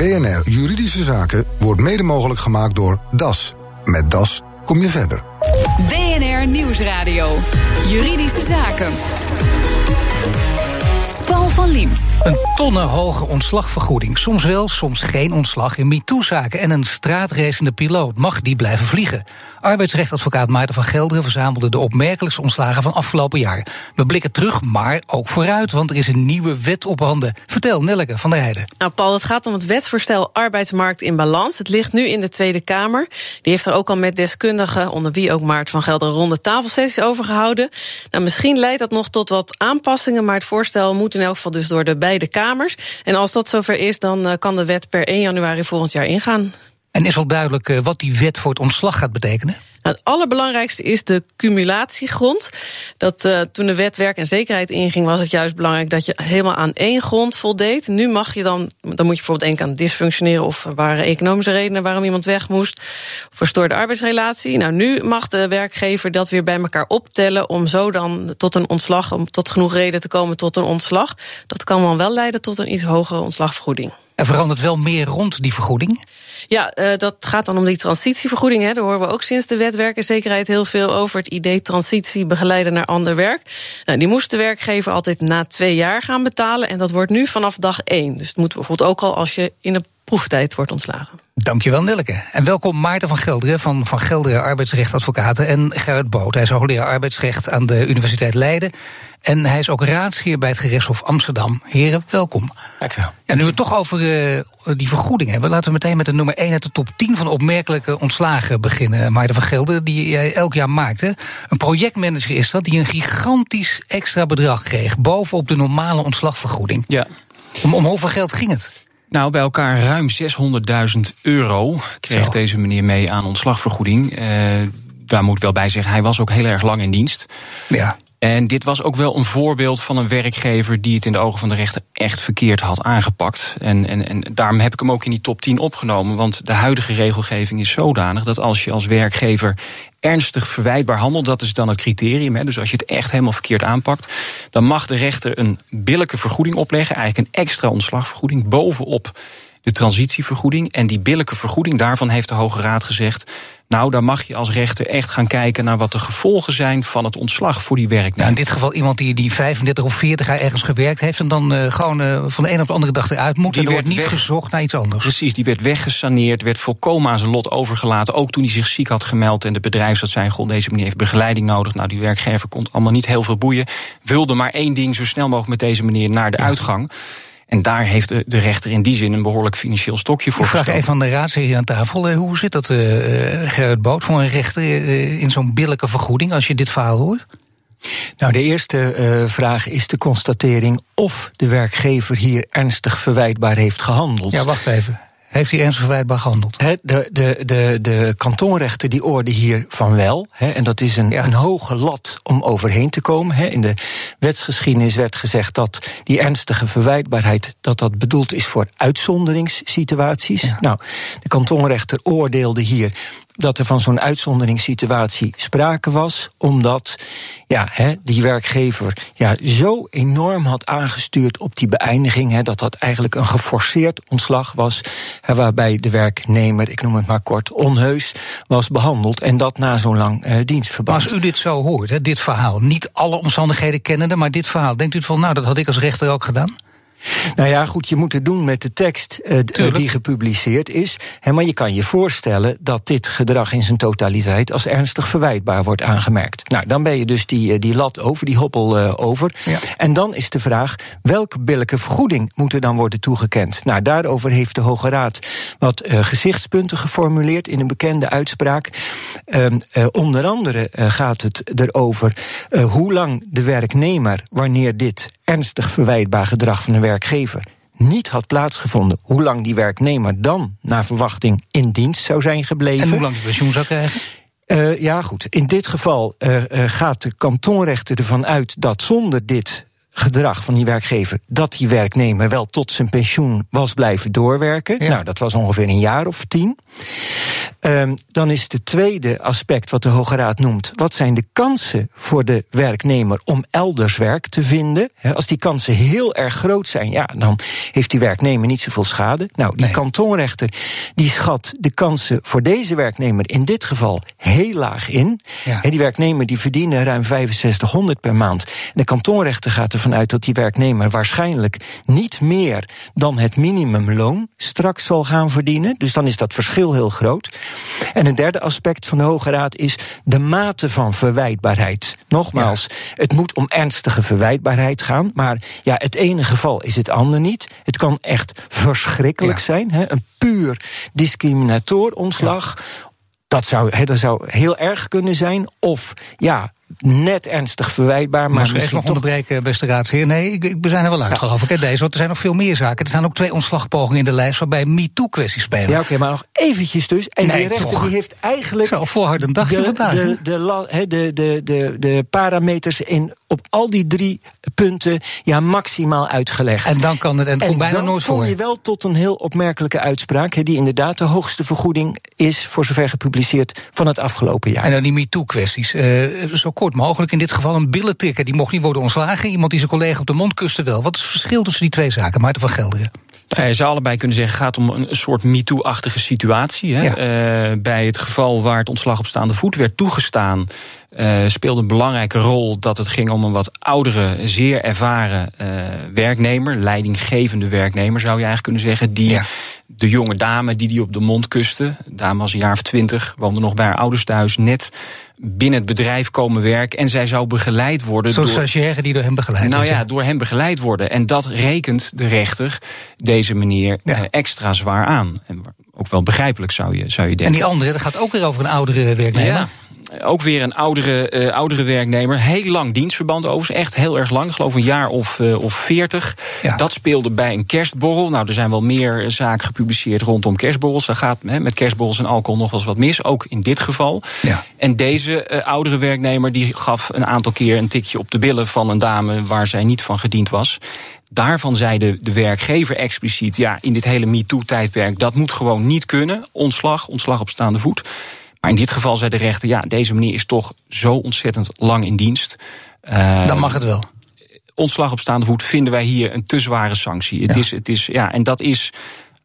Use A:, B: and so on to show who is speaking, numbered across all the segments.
A: BNR Juridische Zaken wordt mede mogelijk gemaakt door DAS. Met DAS kom je verder.
B: BNR Nieuwsradio. Juridische Zaken. Paul van Liemt.
C: Een tonnenhoge ontslagvergoeding. Soms wel, soms geen ontslag in MeToo-zaken. En een straatracende piloot. Mag die blijven vliegen? Arbeidsrechtadvocaat Maarten van Gelderen verzamelde de opmerkelijkste ontslagen van afgelopen jaar. We blikken terug, maar ook vooruit, want er is een nieuwe wet op handen. Vertel, Nelleke van der Heijden.
D: Nou, Paul, het gaat om het wetsvoorstel Arbeidsmarkt in Balans. Het ligt nu in de Tweede Kamer. Die heeft er ook al met deskundigen, onder wie ook Maarten van Gelderen, ronde tafelsessies over gehouden. Nou, misschien leidt dat nog tot wat aanpassingen, maar het voorstel moet in elk dus door de beide kamers. En als dat zover is, dan eh, kan de wet per 1 januari volgend jaar ingaan.
C: En is wel duidelijk eh, wat die wet voor het ontslag gaat betekenen?
D: Nou, het allerbelangrijkste is de cumulatiegrond. Dat uh, toen de wet werk en zekerheid inging, was het juist belangrijk dat je helemaal aan één grond voldeed. Nu mag je dan, dan moet je bijvoorbeeld denken aan dysfunctioneren of waren economische redenen waarom iemand weg moest, verstoorde arbeidsrelatie. Nou, nu mag de werkgever dat weer bij elkaar optellen om zo dan tot een ontslag, om tot genoeg reden te komen tot een ontslag. Dat kan dan wel leiden tot een iets hogere ontslagvergoeding.
C: Er verandert wel meer rond die vergoeding?
D: Ja, uh, dat gaat dan om die transitievergoeding. Hè. Daar horen we ook sinds de wet werkenzekerheid heel veel over. Het idee transitie begeleiden naar ander werk. Nou, die moest de werkgever altijd na twee jaar gaan betalen. En dat wordt nu vanaf dag één. Dus het moet bijvoorbeeld ook al als je in de proeftijd wordt ontslagen.
C: Dankjewel, Nelleke. En welkom Maarten van Gelderen van Van Gelderen Arbeidsrechtadvocaten en Gerrit Boot. Hij is hoogleraar arbeidsrecht aan de Universiteit Leiden. En hij is ook raadsheer bij het gerechtshof Amsterdam. Heren, welkom.
E: Dankjewel.
C: Ja, nu we het toch over uh, die vergoeding hebben, laten we meteen met de nummer 1 uit de top 10 van opmerkelijke ontslagen beginnen. Maarten van Gelderen, die jij elk jaar maakt. Hè? Een projectmanager is dat, die een gigantisch extra bedrag kreeg. bovenop de normale ontslagvergoeding.
E: Ja.
C: Om, om hoeveel geld ging het?
E: Nou, bij elkaar ruim 600.000 euro kreeg Zo. deze meneer mee aan ontslagvergoeding. Uh, daar moet ik wel bij zeggen, hij was ook heel erg lang in dienst.
C: Ja.
E: En dit was ook wel een voorbeeld van een werkgever die het in de ogen van de rechter echt verkeerd had aangepakt. En, en, en daarom heb ik hem ook in die top 10 opgenomen. Want de huidige regelgeving is zodanig dat als je als werkgever ernstig verwijtbaar handelt, dat is dan het criterium. Hè, dus als je het echt helemaal verkeerd aanpakt, dan mag de rechter een billijke vergoeding opleggen, eigenlijk een extra ontslagvergoeding bovenop de transitievergoeding. En die billijke vergoeding, daarvan heeft de Hoge Raad gezegd. Nou, dan mag je als rechter echt gaan kijken naar wat de gevolgen zijn van het ontslag voor die werknemer.
C: Nou, in dit geval iemand die, die 35 of 40 jaar ergens gewerkt heeft en dan uh, gewoon uh, van de een op de andere dag eruit moet. Die en er wordt niet weg, gezocht naar iets anders.
E: Precies, die werd weggesaneerd, werd volkomen aan zijn lot overgelaten. Ook toen hij zich ziek had gemeld en de bedrijfsarts zei: Goh, deze meneer heeft begeleiding nodig. Nou, die werkgever kon allemaal niet heel veel boeien. Wilde maar één ding zo snel mogelijk met deze meneer naar de ja. uitgang. En daar heeft de, de rechter in die zin een behoorlijk financieel stokje voor
C: Ik vraag even aan de raadsheer hier aan tafel. Hoe zit dat, uh, Gerrit Boot, voor een rechter uh, in zo'n billijke vergoeding als je dit verhaal hoort?
F: Nou, de eerste uh, vraag is de constatering of de werkgever hier ernstig verwijtbaar heeft gehandeld.
C: Ja, wacht even. Heeft hij ernstig verwijtbaar gehandeld?
F: He, de, de, de, de kantonrechter die oorde hier van wel. He, en dat is een, ja. een hoge lat om overheen te komen. He. In de wetsgeschiedenis werd gezegd dat die ernstige verwijtbaarheid... dat dat bedoeld is voor uitzonderingssituaties. Ja. Nou, de kantonrechter oordeelde hier dat er van zo'n uitzonderingssituatie sprake was, omdat ja, die werkgever ja, zo enorm had aangestuurd op die beëindiging, dat dat eigenlijk een geforceerd ontslag was, waarbij de werknemer, ik noem het maar kort, onheus was behandeld en dat na zo'n lang uh, dienstverband.
C: Maar als u dit zo hoort, dit verhaal, niet alle omstandigheden kennende, maar dit verhaal, denkt u van, nou, dat had ik als rechter ook gedaan?
F: Nou ja, goed, je moet het doen met de tekst uh, die gepubliceerd is. Hè, maar je kan je voorstellen dat dit gedrag in zijn totaliteit als ernstig verwijtbaar wordt aangemerkt. Nou, dan ben je dus die, die lat over, die hoppel uh, over. Ja. En dan is de vraag: welke billijke vergoeding moet er dan worden toegekend? Nou, daarover heeft de Hoge Raad wat uh, gezichtspunten geformuleerd in een bekende uitspraak. onder andere gaat het erover hoe lang de werknemer, wanneer dit ernstig verwijtbaar gedrag van een werkgever niet had plaatsgevonden, hoe lang die werknemer dan naar verwachting in dienst zou zijn gebleven.
C: En hoe lang die pensioen zou krijgen?
F: Uh, ja, goed. In dit geval uh, uh, gaat de kantonrechter ervan uit dat zonder dit gedrag van die werkgever dat die werknemer wel tot zijn pensioen was blijven doorwerken. Ja. Nou, dat was ongeveer een jaar of tien. Um, dan is het tweede aspect wat de Hoge Raad noemt: wat zijn de kansen voor de werknemer om elders werk te vinden? als die kansen heel erg groot zijn, ja, dan heeft die werknemer niet zoveel schade. Nou, die nee. kantonrechter die schat de kansen voor deze werknemer in dit geval heel laag in. Ja. die werknemer die verdienen ruim 6500 per maand. En de kantonrechter gaat ervan uit dat die werknemer waarschijnlijk niet meer dan het minimumloon straks zal gaan verdienen. Dus dan is dat verschil heel groot. En een derde aspect van de Hoge Raad is de mate van verwijtbaarheid. Nogmaals, het moet om ernstige verwijtbaarheid gaan. Maar ja, het ene geval is het andere niet. Het kan echt verschrikkelijk zijn. Hè? Een puur discriminator ontslag. Dat zou, dat zou heel erg kunnen zijn. Of ja, net ernstig verwijtbaar. Maar
C: Mag misschien nog onderbreken, beste raadsheer? Nee, ik, ik zijn er wel uit, ja. geloof ik. Deze, want er zijn nog veel meer zaken. Er staan ook twee ontslagpogingen in de lijst waarbij MeToo-kwesties spelen.
F: Ja, oké, okay, maar nog eventjes dus. En nee, die rechter die heeft eigenlijk.
C: Zo, volhardend dagje
F: de,
C: vandaag.
F: De, de, de, de, de, de parameters in, op al die drie punten ja, maximaal uitgelegd.
C: En dan kan het, en, en bijna nooit voor.
F: kom je wel tot een heel opmerkelijke uitspraak, he, die inderdaad de hoogste vergoeding is, voor zover gepubliceerd, van het afgelopen jaar.
C: En dan die MeToo-kwesties. Uh, zo kort mogelijk. In dit geval een billentrekker. Die mocht niet worden ontslagen. Iemand die zijn collega op de mond kuste wel. Wat is het verschil tussen die twee zaken, Maarten van Gelderen?
E: Nou, je zou allebei kunnen zeggen, het gaat om een soort MeToo-achtige situatie. Hè? Ja. Uh, bij het geval waar het ontslag op staande voet werd toegestaan, uh, speelde een belangrijke rol dat het ging om een wat oudere, zeer ervaren uh, werknemer, leidinggevende werknemer zou je eigenlijk kunnen zeggen, die ja. de jonge dame die die op de mond kuste, dame was een jaar of twintig, woonde nog bij haar ouders thuis, net binnen het bedrijf komen werken. En zij zou begeleid worden.
C: Zoals door stagiaire die door hem begeleid
E: Nou ja, door hem begeleid worden. En dat rekent de rechter deze meneer ja. uh, extra zwaar aan. En ook wel begrijpelijk zou je, zou je denken.
C: En die andere, dat gaat ook weer over een oudere werknemer.
E: Ja ook weer een oudere, uh, oudere werknemer. Heel lang dienstverband overigens. Echt heel erg lang. Ik geloof een jaar of, uh, of 40. Ja. Dat speelde bij een kerstborrel. Nou, er zijn wel meer zaken gepubliceerd rondom kerstborrels. Daar gaat he, met kerstborrels en alcohol nog wel eens wat mis. Ook in dit geval. Ja. En deze uh, oudere werknemer die gaf een aantal keer een tikje op de billen van een dame waar zij niet van gediend was. Daarvan zei de, de werkgever expliciet: ja, in dit hele MeToo-tijdperk, dat moet gewoon niet kunnen. Ontslag, ontslag op staande voet. Maar in dit geval zei de rechter, ja, deze meneer is toch zo ontzettend lang in dienst.
C: Uh, Dan mag het wel.
E: Ontslag op staande voet vinden wij hier een te zware sanctie. Het is, het is, ja, en dat is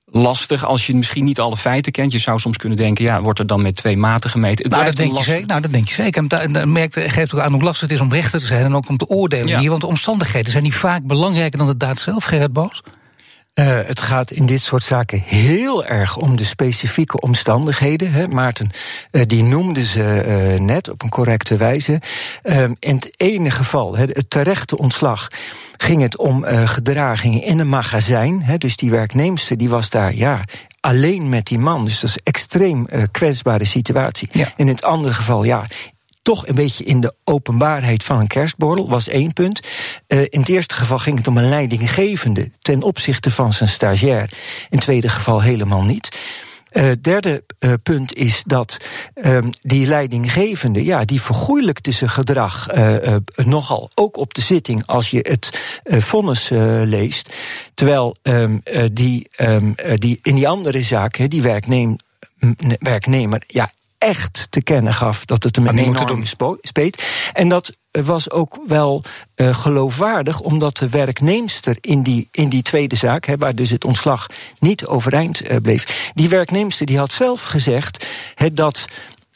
E: lastig als je misschien niet alle feiten kent. Je zou soms kunnen denken, ja, wordt er dan met twee maten gemeten? Het
C: nou, dat denk je zeker, nou, dat denk je zeker. En dat merkt, geeft ook aan hoe lastig het is om rechter te zijn en ook om te oordelen ja. hier. Want de omstandigheden zijn niet vaak belangrijker dan de daad zelf, Gerrit Boos.
F: Uh, het gaat in dit soort zaken heel erg om de specifieke omstandigheden. Hè. Maarten, uh, die noemde ze uh, net op een correcte wijze. in het ene geval, hè, het terechte ontslag, ging het om gedragingen in een magazijn. Hè. Dus die werknemster die was daar, ja, alleen met die man. Dus dat is een extreem kwetsbare situatie. Ja. In het andere geval, ja, toch een beetje in de openbaarheid van een kerstborrel, was één punt. Uh, in het eerste geval ging het om een leidinggevende ten opzichte van zijn stagiair. In het tweede geval helemaal niet. Uh, derde uh, punt is dat uh, die leidinggevende, ja, die vergoeilijkte zijn gedrag nogal, ook op de zitting als je het vonnis leest. Terwijl ehm, die, ehm, die in die andere zaak, die werknemer, werknemer ja, echt te kennen gaf dat het hem een enorm speet. En dat was ook wel uh, geloofwaardig, omdat de werknemster in die, in die tweede zaak, hè, waar dus het ontslag niet overeind uh, bleef, die werknemster die had zelf gezegd hè, dat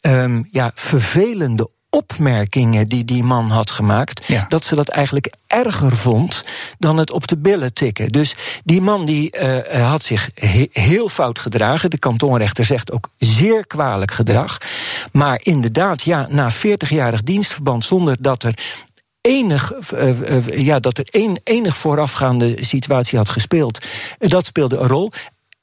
F: um, ja, vervelende opmerkingen die die man had gemaakt, ja. dat ze dat eigenlijk erger vond dan het op de billen tikken. Dus die man die uh, had zich he heel fout gedragen. De kantonrechter zegt ook zeer kwalijk gedrag. Maar inderdaad, ja, na 40-jarig dienstverband zonder dat er enig, uh, uh, ja, dat er een, enig voorafgaande situatie had gespeeld. Dat speelde een rol.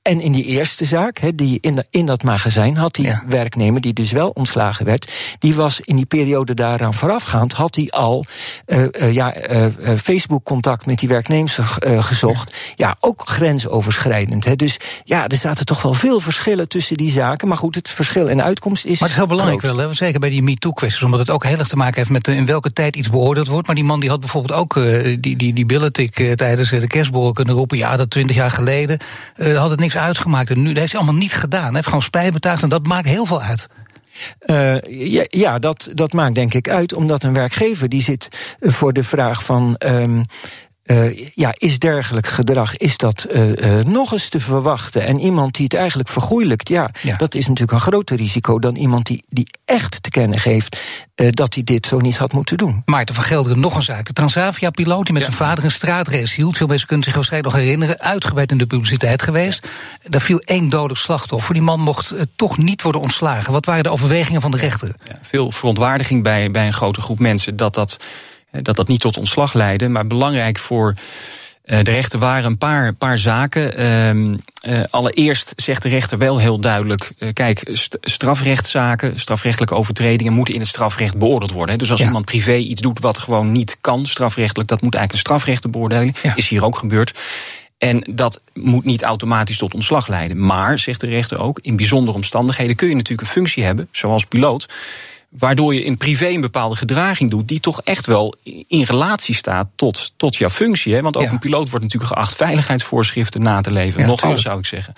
F: En in die eerste zaak, he, die in, de, in dat magazijn, had die ja. werknemer, die dus wel ontslagen werd, die was in die periode daaraan voorafgaand, had hij al uh, uh, ja, uh, Facebook-contact met die werknemers gezocht. Ja. ja, ook grensoverschrijdend. He. Dus ja, er zaten toch wel veel verschillen tussen die zaken. Maar goed, het verschil in uitkomst is.
C: Maar het is heel belangrijk
F: groot.
C: wel, hè? zeker bij die MeToo-kwesties, omdat het ook heel erg te maken heeft met in welke tijd iets beoordeeld wordt. Maar die man die had bijvoorbeeld ook die, die, die billentik tijdens de kerstborrel kunnen roepen. Ja, dat twintig jaar geleden had het niks uitgemaakt. En nu dat heeft hij allemaal niet gedaan. Hij heeft gewoon spijt betuigd en dat maakt heel veel uit.
F: Uh, ja, dat, dat maakt denk ik uit, omdat een werkgever die zit voor de vraag van. Um, uh, ja, is dergelijk gedrag, is dat uh, uh, nog eens te verwachten? En iemand die het eigenlijk vergoeilijkt, ja, ja, dat is natuurlijk een groter risico dan iemand die, die echt te kennen geeft dat hij dit zo niet had moeten doen.
C: Maarten van Gelderen, nog een zaak. De Transavia-piloot die met ja. zijn vader een straatrace hield, veel mensen kunnen zich waarschijnlijk nog herinneren, uitgebreid in de publiciteit geweest. Ja. Daar viel één dodelijk slachtoffer. Die man mocht toch niet worden ontslagen. Wat waren de overwegingen van de rechter?
E: veel verontwaardiging bij, bij een grote groep mensen dat dat dat dat niet tot ontslag leidde. Maar belangrijk voor uh, de rechter waren een paar, paar zaken. Uh, uh, allereerst zegt de rechter wel heel duidelijk: kijk, st strafrechtszaken, strafrechtelijke overtredingen moeten in het strafrecht beoordeeld worden. Dus als ja. iemand privé iets doet wat gewoon niet kan, strafrechtelijk, dat moet eigenlijk een strafrechtenbeoordeling. Ja. Is hier ook gebeurd. En dat moet niet automatisch tot ontslag leiden. Maar, zegt de rechter ook, in bijzondere omstandigheden kun je natuurlijk een functie hebben, zoals piloot waardoor je in privé een bepaalde gedraging doet, die toch echt wel in relatie staat tot, tot jouw functie. Hè? Want ook ja. een piloot wordt natuurlijk geacht veiligheidsvoorschriften na te leven. Ja, Nogal zou ik zeggen.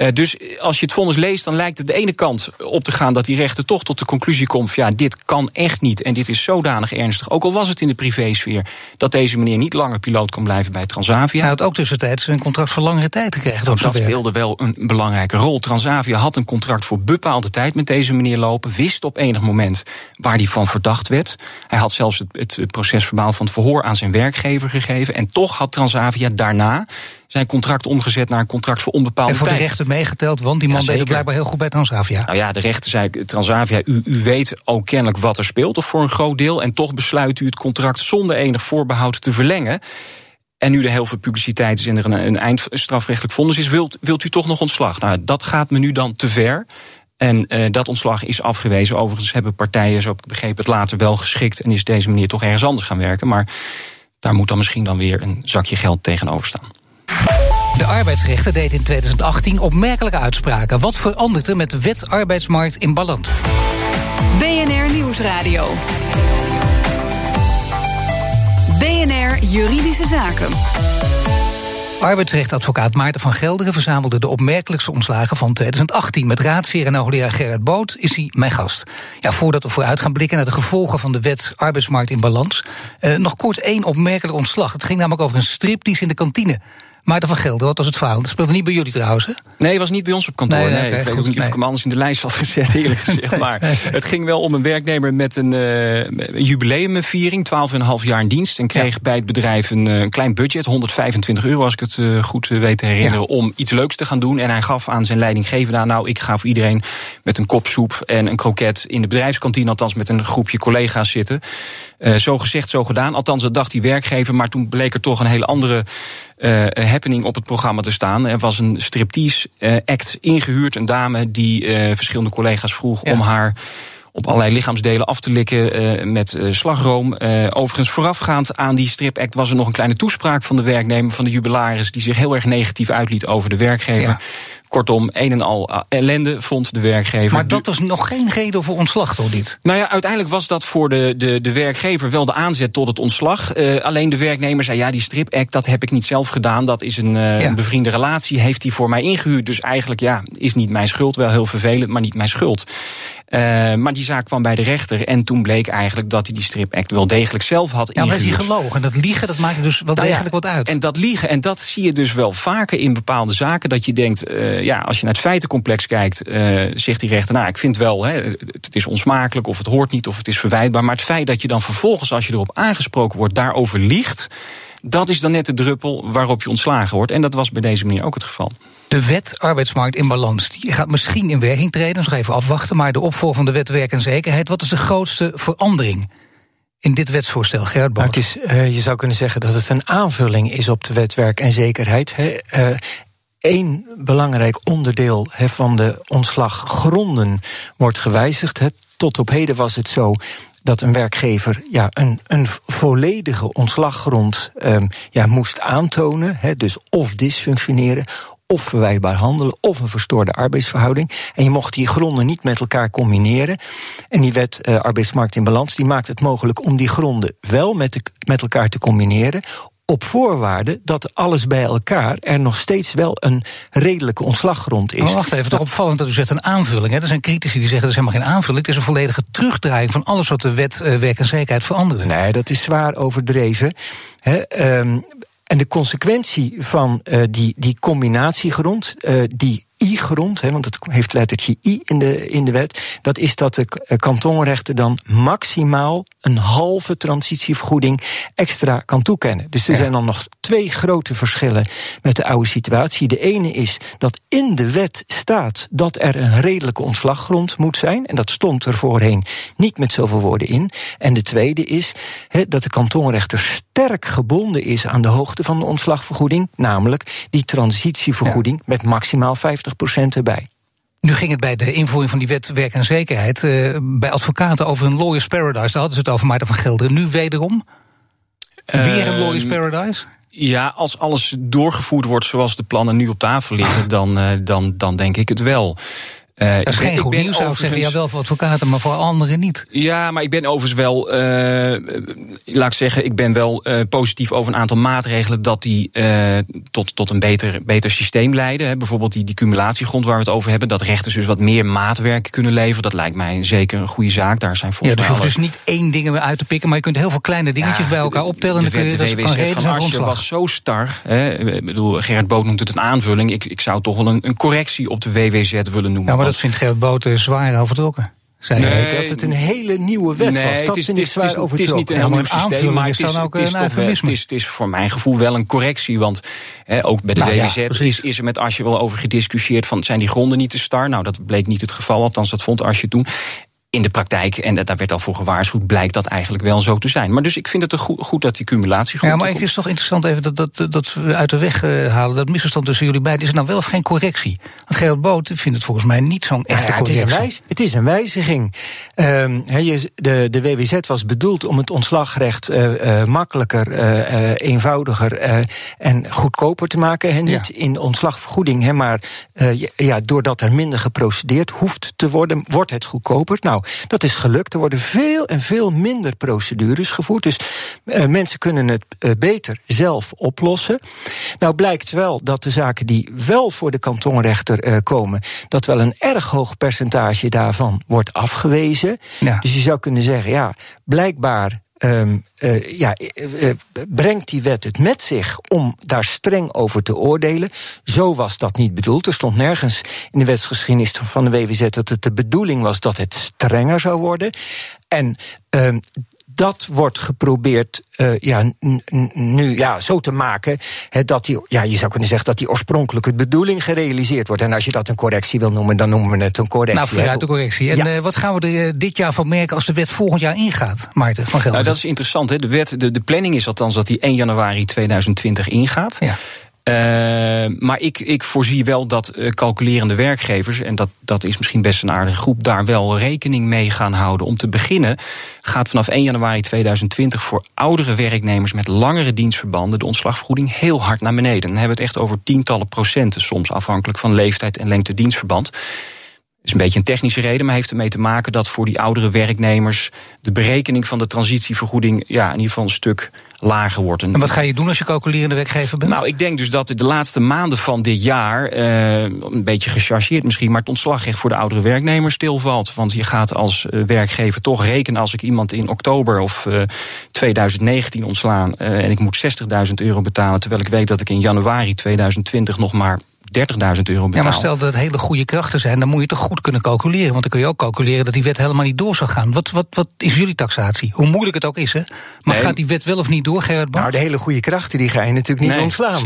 E: Uh, dus als je het vonnis leest, dan lijkt het de ene kant op te gaan dat die rechter toch tot de conclusie komt: ja, dit kan echt niet en dit is zodanig ernstig. Ook al was het in de privésfeer dat deze meneer niet langer piloot kan blijven bij Transavia.
C: Hij had ook tussentijds een contract voor langere tijd gekregen.
E: Nou, dat speelde wel een belangrijke rol. Transavia had een contract voor bepaalde tijd met deze meneer lopen, wist op enig moment waar hij van verdacht werd. Hij had zelfs het, het procesverbaal van het verhoor aan zijn werkgever gegeven en toch had Transavia daarna zijn contract omgezet naar een contract voor onbepaalde tijd.
C: En voor tijd. de rechter meegeteld, want die man ja, deed het blijkbaar heel goed bij Transavia.
E: Nou ja, de rechter zei, Transavia, u, u weet ook kennelijk wat er speelt, of voor een groot deel, en toch besluit u het contract zonder enig voorbehoud te verlengen. En nu er heel veel publiciteit is en er een, een eindstrafrechtelijk vonnis is, wilt, wilt u toch nog ontslag? Nou, dat gaat me nu dan te ver. En uh, dat ontslag is afgewezen. Overigens hebben partijen, zo ik begrepen, het later wel geschikt. En is deze manier toch ergens anders gaan werken. Maar daar moet dan misschien dan weer een zakje geld tegenover staan.
C: De arbeidsrechter deed in 2018 opmerkelijke uitspraken. Wat verandert er met de wet arbeidsmarkt in balans?
B: BNR Nieuwsradio. BNR Juridische Zaken.
C: Arbeidsrechtadvocaat Maarten van Gelderen verzamelde de opmerkelijkste ontslagen van 2018. Met raadsheer en hoogleraar Gerard Boot is hij mijn gast. Ja, voordat we vooruit gaan blikken naar de gevolgen van de wet arbeidsmarkt in balans. Uh, nog kort één opmerkelijk ontslag. Het ging namelijk over een striptease in de kantine. Maarten van Gelder, wat was het verhaal? Dat speelde niet bij jullie trouwens, hè?
E: Nee, het was niet bij ons op kantoor. Nee, nee, nee okay, ik weet ook niet of ik hem anders in de lijst had gezet, eerlijk gezegd. Maar het ging wel om een werknemer met een uh, jubileumviering, 12,5 jaar in dienst. En kreeg ja. bij het bedrijf een, een, klein budget, 125 euro, als ik het uh, goed weet te herinneren, ja. om iets leuks te gaan doen. En hij gaf aan zijn leidinggevende, nou, ik ga voor iedereen met een kop soep en een kroket in de bedrijfskantine, althans met een groepje collega's zitten. Uh, zo gezegd, zo gedaan. Althans, dat dacht die werkgever, maar toen bleek er toch een hele andere uh, happening op het programma te staan. Er was een striptease uh, act ingehuurd, een dame die uh, verschillende collega's vroeg ja. om haar op allerlei lichaamsdelen af te likken uh, met uh, slagroom. Uh, overigens, voorafgaand aan die stripact was er nog een kleine toespraak van de werknemer, van de jubilaris, die zich heel erg negatief uitliet over de werkgever. Ja. Kortom, een en al ellende vond de werkgever.
C: Maar dat was nog geen reden voor ontslag, toch niet?
E: Nou ja, uiteindelijk was dat voor de, de, de werkgever wel de aanzet tot het ontslag. Uh, alleen de werknemer zei, ja, die strip-act, dat heb ik niet zelf gedaan. Dat is een, uh, ja. een bevriende relatie, heeft hij voor mij ingehuurd. Dus eigenlijk, ja, is niet mijn schuld. Wel heel vervelend, maar niet mijn schuld. Uh, maar die zaak kwam bij de rechter. En toen bleek eigenlijk dat hij die strip-act wel degelijk zelf had
C: ja,
E: ingehuurd.
C: Ja, maar hij gelogen. En dat liegen, dat maakt dus wel nou degelijk ja, wat uit.
E: En dat liegen, en dat zie je dus wel vaker in bepaalde zaken. Dat je denkt, ja, als je naar het feitencomplex kijkt, uh, zegt die rechter, nou, ik vind wel, hè, het is onsmakelijk of het hoort niet of het is verwijtbaar. Maar het feit dat je dan vervolgens, als je erop aangesproken wordt, daarover liegt, dat is dan net de druppel waarop je ontslagen wordt. En dat was bij deze manier ook het geval.
C: De wet arbeidsmarkt in balans die gaat misschien in werking treden, nog even afwachten. Maar de opvolger van de wet werk en zekerheid, wat is de grootste verandering? in dit wetsvoorstel, Gerard
F: is, uh, Je zou kunnen zeggen dat het een aanvulling is op de wet werk en zekerheid. Uh, Eén belangrijk onderdeel van de ontslaggronden wordt gewijzigd. Tot op heden was het zo dat een werkgever ja, een, een volledige ontslaggrond um, ja, moest aantonen. Dus of dysfunctioneren, of verwijtbaar handelen, of een verstoorde arbeidsverhouding. En je mocht die gronden niet met elkaar combineren. En die wet uh, arbeidsmarkt in balans die maakt het mogelijk om die gronden wel met, de, met elkaar te combineren op voorwaarde dat alles bij elkaar er nog steeds wel een redelijke ontslaggrond is.
C: Maar wacht even, toch opvallend dat u zegt een aanvulling. Hè? Er zijn critici die zeggen dat is helemaal geen aanvulling. Het is een volledige terugdraaiing van alles wat de wet uh, werk en zekerheid veranderen.
F: Nee, dat is zwaar overdreven. He, um, en de consequentie van uh, die, die combinatiegrond, uh, die I-grond, want het heeft lettertje I in de, in de wet, dat is dat de eh, kantonrechter dan maximaal een halve transitievergoeding extra kan toekennen. Dus er zijn dan nog twee grote verschillen met de oude situatie. De ene is dat in de wet staat dat er een redelijke ontslaggrond moet zijn. En dat stond er voorheen niet met zoveel woorden in. En de tweede is he, dat de kantonrechter sterk gebonden is aan de hoogte van de ontslagvergoeding. Namelijk die transitievergoeding ja. met maximaal 50% erbij.
C: Nu ging het bij de invoering van die wet werk en zekerheid uh, bij advocaten over een lawyer's paradise. Daar hadden ze het over Maarten van Gelderen. Nu wederom? Weer een lawyer's paradise?
E: Ja, als alles doorgevoerd wordt zoals de plannen nu op tafel liggen, dan, uh, dan, dan denk ik het wel.
C: Uh, dat is geen goed nieuws, zou ik zeggen. Ja, wel voor advocaten, maar voor anderen niet.
E: Ja, maar ik ben overigens wel, uh, laat ik zeggen, ik ben wel uh, positief over een aantal maatregelen dat die tot, tot een beter, beter systeem leiden. Hè. Bijvoorbeeld die, die cumulatiegrond waar we het over hebben. Dat rechters dus wat meer maatwerk kunnen leveren. Dat lijkt mij zeker een goede zaak. Daar zijn volgens
C: ja, dus je hoeft dus niet één ding uit te pikken, maar je kunt heel veel kleine dingetjes ja, bij elkaar optellen.
E: De, de, de, de WWZ van Arsje was zo star. Hè. Ik bedoel, Gerard Boot noemt het een aanvulling. Ik, ik zou toch wel een, een correctie op de WWZ willen noemen.
C: Ja, dat vindt Gerrit Boten zwaar overtrokken.
F: Zei nee, dat het een hele nieuwe wet
E: nee,
F: was.
E: Dat het is, het is, het is, het is niet een heel nieuw systeem, maar het is, het, is toch, het, is, het is voor mijn gevoel wel een correctie. Want hè, ook bij de nou, WWZ ja, is, is er met Asje wel over gediscussieerd... van zijn die gronden niet te star? Nou, dat bleek niet het geval, althans dat vond Asje toen in de praktijk, en daar werd al voor gewaarschuwd, blijkt dat eigenlijk wel zo te zijn. Maar dus ik vind het goed, goed dat die cumulatie goed
C: Ja, maar het is toch interessant even dat, dat, dat we uit de weg uh, halen. Dat misverstand tussen jullie beiden. Is er nou wel of geen correctie? Want Gerald Boot vindt het volgens mij niet zo'n echte ja,
F: het
C: correctie.
F: Is een wijs, het is een wijziging. Um, he, de, de WWZ was bedoeld om het ontslagrecht uh, uh, makkelijker, eenvoudiger en goedkoper te maken. He, niet ja. in ontslagvergoeding, he, maar ja, doordat er minder geprocedeerd hoeft te worden, wordt het goedkoper. Nou, dat is gelukt. Er worden veel en veel minder procedures gevoerd. Dus uh, mensen kunnen het uh, beter zelf oplossen. Nou blijkt wel dat de zaken die wel voor de kantonrechter uh, komen, dat wel een erg hoog percentage daarvan wordt afgewezen. Ja. Dus je zou kunnen zeggen, ja, blijkbaar Um, uh, ja, uh, brengt die wet het met zich om daar streng over te oordelen. Zo was dat niet bedoeld. Er stond nergens in de wetsgeschiedenis van de WWZ dat het de bedoeling was dat het strenger zou worden. En um, dat wordt geprobeerd uh, ja, nu ja, zo te maken he, dat die, ja, je zou kunnen zeggen dat die oorspronkelijke bedoeling gerealiseerd wordt. En als je dat een correctie wil noemen, dan noemen we het een correctie.
C: Nou, vooruit de correctie. En ja. uh, wat gaan we er uh, dit jaar van merken als de wet volgend jaar ingaat, Maarten van Gelder?
E: Nou, dat is interessant. Hè. De, wet, de, de planning is althans dat die 1 januari 2020 ingaat. Ja. Uh, maar ik, ik voorzie wel dat uh, calculerende werkgevers, en dat, dat is misschien best een aardige groep, daar wel rekening mee gaan houden. Om te beginnen gaat vanaf 1 januari 2020 voor oudere werknemers met langere dienstverbanden de ontslagvergoeding heel hard naar beneden. Dan hebben we het echt over tientallen procenten, soms afhankelijk van leeftijd en lengte dienstverband is een beetje een technische reden, maar heeft ermee te maken dat voor die oudere werknemers de berekening van de transitievergoeding ja, in ieder geval een stuk lager wordt.
C: En wat ga je doen als je calculerende werkgever bent?
E: Nou, ik denk dus dat de laatste maanden van dit jaar, uh, een beetje gechargeerd misschien, maar het ontslagrecht voor de oudere werknemers stilvalt. Want je gaat als uh, werkgever toch rekenen als ik iemand in oktober of uh, 2019 ontslaan uh, en ik moet 60.000 euro betalen, terwijl ik weet dat ik in januari 2020 nog maar 30.000 euro betalen.
C: Ja, maar stel dat het hele goede krachten zijn, dan moet je toch goed kunnen calculeren. Want dan kun je ook calculeren dat die wet helemaal niet door zal gaan. Wat, wat, wat is jullie taxatie? Hoe moeilijk het ook is, hè? Maar nee. gaat die wet wel of niet door, Gerard
F: Nou, de hele goede krachten die ga je natuurlijk niet nee, ontslaan.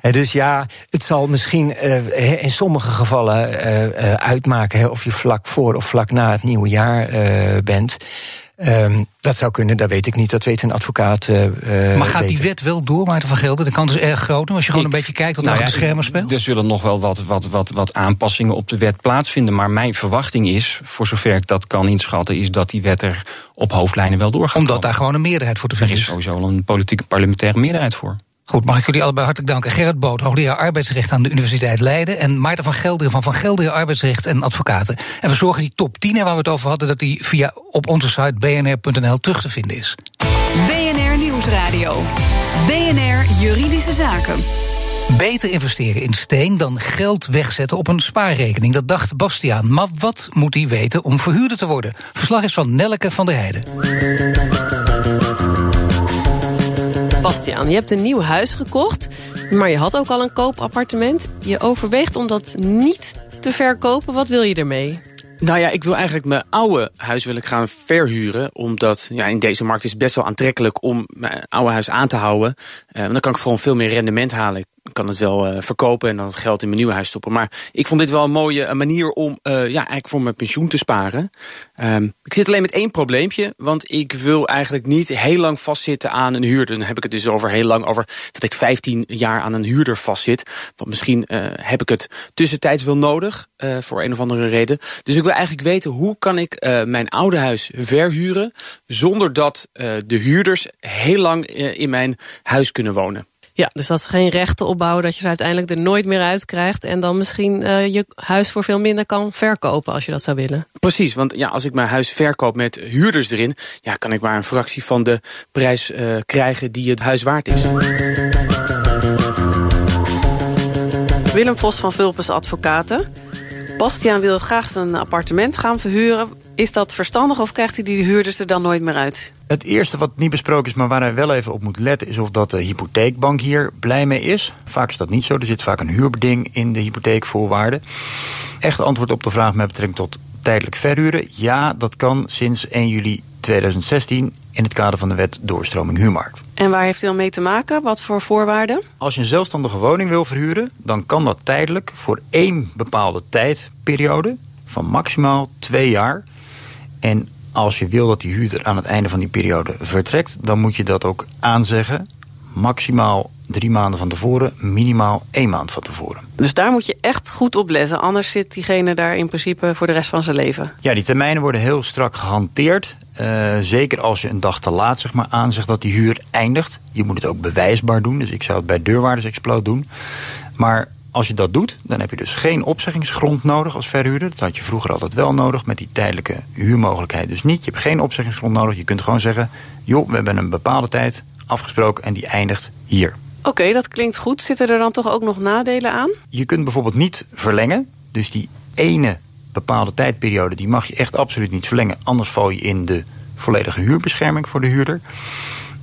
F: He, dus ja, het zal misschien uh, in sommige gevallen uh, uh, uitmaken he, of je vlak voor of vlak na het nieuwe jaar bent. Um, dat zou kunnen, dat weet ik niet. Dat weet een advocaat. Uh,
C: maar gaat
F: beter.
C: die wet wel door, Maarten van Gelder? De kans is erg groot. Als je gewoon ik, een beetje kijkt wat nou achter ja, de schermen speelt.
E: Er zullen nog wel wat, wat, wat, wat aanpassingen op de wet plaatsvinden. Maar mijn verwachting is, voor zover ik dat kan inschatten, is dat die wet er op hoofdlijnen wel doorgaat.
C: Omdat daar gewoon een meerderheid voor te vinden
E: is. Er is sowieso een politieke parlementaire meerderheid voor.
C: Goed, mag ik jullie allebei hartelijk danken. Gerrit Boot, hoogleraar arbeidsrecht aan de Universiteit Leiden. En Maarten van Gelderen van Van Gelderen Arbeidsrecht en Advocaten. En we zorgen die top 10 waar we het over hadden, dat die via op onze site bnr.nl terug te vinden is.
B: BNR Nieuws Nieuwsradio. BNR Juridische Zaken.
C: Beter investeren in steen dan geld wegzetten op een spaarrekening. Dat dacht Bastiaan. Maar wat moet hij weten om verhuurder te worden? Verslag is van Nelke van der Heijden.
D: Bastiaan, je hebt een nieuw huis gekocht, maar je had ook al een koopappartement. Je overweegt om dat niet te verkopen. Wat wil je ermee?
G: Nou ja, ik wil eigenlijk mijn oude huis wil gaan verhuren. Omdat ja, in deze markt is het best wel aantrekkelijk om mijn oude huis aan te houden. Uh, dan kan ik gewoon veel meer rendement halen kan het wel uh, verkopen en dan het geld in mijn nieuwe huis stoppen. Maar ik vond dit wel een mooie manier om uh, ja, eigenlijk voor mijn pensioen te sparen. Um, ik zit alleen met één probleempje, want ik wil eigenlijk niet heel lang vastzitten aan een huurder. Dan heb ik het dus over heel lang over dat ik 15 jaar aan een huurder vastzit. Want misschien heb ik het tussentijds wel nodig voor een of andere reden. Dus ik wil eigenlijk weten hoe kan ik mijn oude huis verhuren zonder dat de huurders heel lang in mijn huis kunnen wonen.
D: Ja, dus dat is geen rechten opbouwen dat je ze uiteindelijk er nooit meer uit krijgt. En dan misschien uh, je huis voor veel minder kan verkopen als je dat zou willen.
G: Precies, want ja, als ik mijn huis verkoop met huurders erin, ja, kan ik maar een fractie van de prijs uh, krijgen die het huis waard is.
D: Willem Vos van Vulpes Advocaten. Bastiaan wil graag zijn appartement gaan verhuren. Is dat verstandig of krijgt hij die huurders er dan nooit meer uit?
H: Het eerste wat niet besproken is, maar waar hij wel even op moet letten... is of dat de hypotheekbank hier blij mee is. Vaak is dat niet zo. Er zit vaak een huurbeding in de hypotheekvoorwaarden. Echt antwoord op de vraag met betrekking tot tijdelijk verhuren. Ja, dat kan sinds 1 juli 2016 in het kader van de wet doorstroming huurmarkt.
D: En waar heeft hij dan mee te maken? Wat voor voorwaarden?
H: Als je een zelfstandige woning wil verhuren, dan kan dat tijdelijk voor één bepaalde tijdperiode van maximaal twee jaar. En als je wil dat die huurder aan het einde van die periode vertrekt, dan moet je dat ook aanzeggen. Maximaal drie maanden van tevoren, minimaal één maand van tevoren.
D: Dus daar moet je echt goed op letten, anders zit diegene daar in principe voor de rest van zijn leven.
H: Ja, die termijnen worden heel strak gehanteerd. Uh, zeker als je een dag te laat zeg maar, aanzegt dat die huur eindigt. Je moet het ook bewijsbaar doen, dus ik zou het bij deurwaardersexploot doen. Maar als je dat doet, dan heb je dus geen opzeggingsgrond nodig als verhuurder. Dat had je vroeger altijd wel nodig met die tijdelijke huurmogelijkheid. Dus niet, je hebt geen opzeggingsgrond nodig. Je kunt gewoon zeggen, joh, we hebben een bepaalde tijd afgesproken en die eindigt hier.
D: Oké, dat klinkt goed. Zitten er dan toch ook nog nadelen aan?
H: Je kunt bijvoorbeeld niet verlengen. Dus die ene bepaalde tijdperiode, die mag je echt absoluut niet verlengen. Anders val je in de volledige huurbescherming voor de huurder.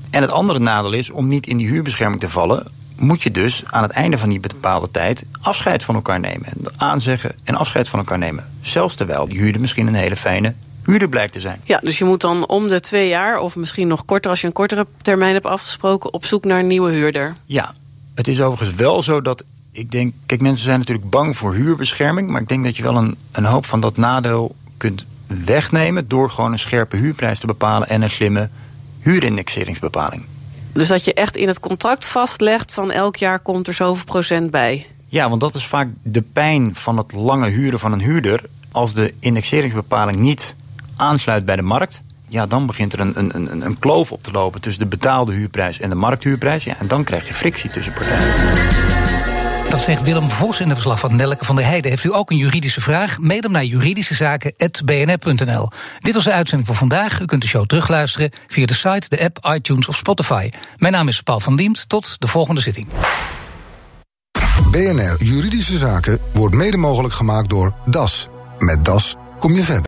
H: En het andere nadeel is, om niet in die huurbescherming te vallen, moet je dus aan het einde van die bepaalde tijd afscheid van elkaar nemen. Aanzeggen en afscheid van elkaar nemen. Zelfs terwijl die huurder misschien een hele fijne huurder blijkt te zijn.
D: Ja, dus je moet dan om de twee jaar, of misschien nog korter als je een kortere termijn hebt afgesproken, op zoek naar een nieuwe huurder.
H: Ja, het is overigens wel zo dat ik denk, kijk, mensen zijn natuurlijk bang voor huurbescherming, maar ik denk dat je wel een, een hoop van dat nadeel kunt wegnemen door gewoon een scherpe huurprijs te bepalen en een slimme huurindexeringsbepaling.
D: Dus dat je echt in het contract vastlegt van elk jaar komt er zoveel procent bij.
H: Ja, want dat is vaak de pijn van het lange huren van een huurder. Als de indexeringsbepaling niet aansluit bij de markt, ja, dan begint er een, een, een, kloof op te lopen tussen de betaalde huurprijs en de markthuurprijs. Ja, en dan krijg je frictie tussen partijen.
C: Dat zegt Willem Vos in de verslag van Nelke van der Heijden. Heeft u ook een juridische vraag? Mail hem naar juridischezaken.bnr.nl. Dit was de uitzending voor vandaag. U kunt de show terugluisteren via de site, de app, iTunes of Spotify. Mijn naam is Paul van Diemt. Tot de volgende zitting.
A: BNR Juridische Zaken wordt mede mogelijk gemaakt door DAS. Met DAS kom je verder.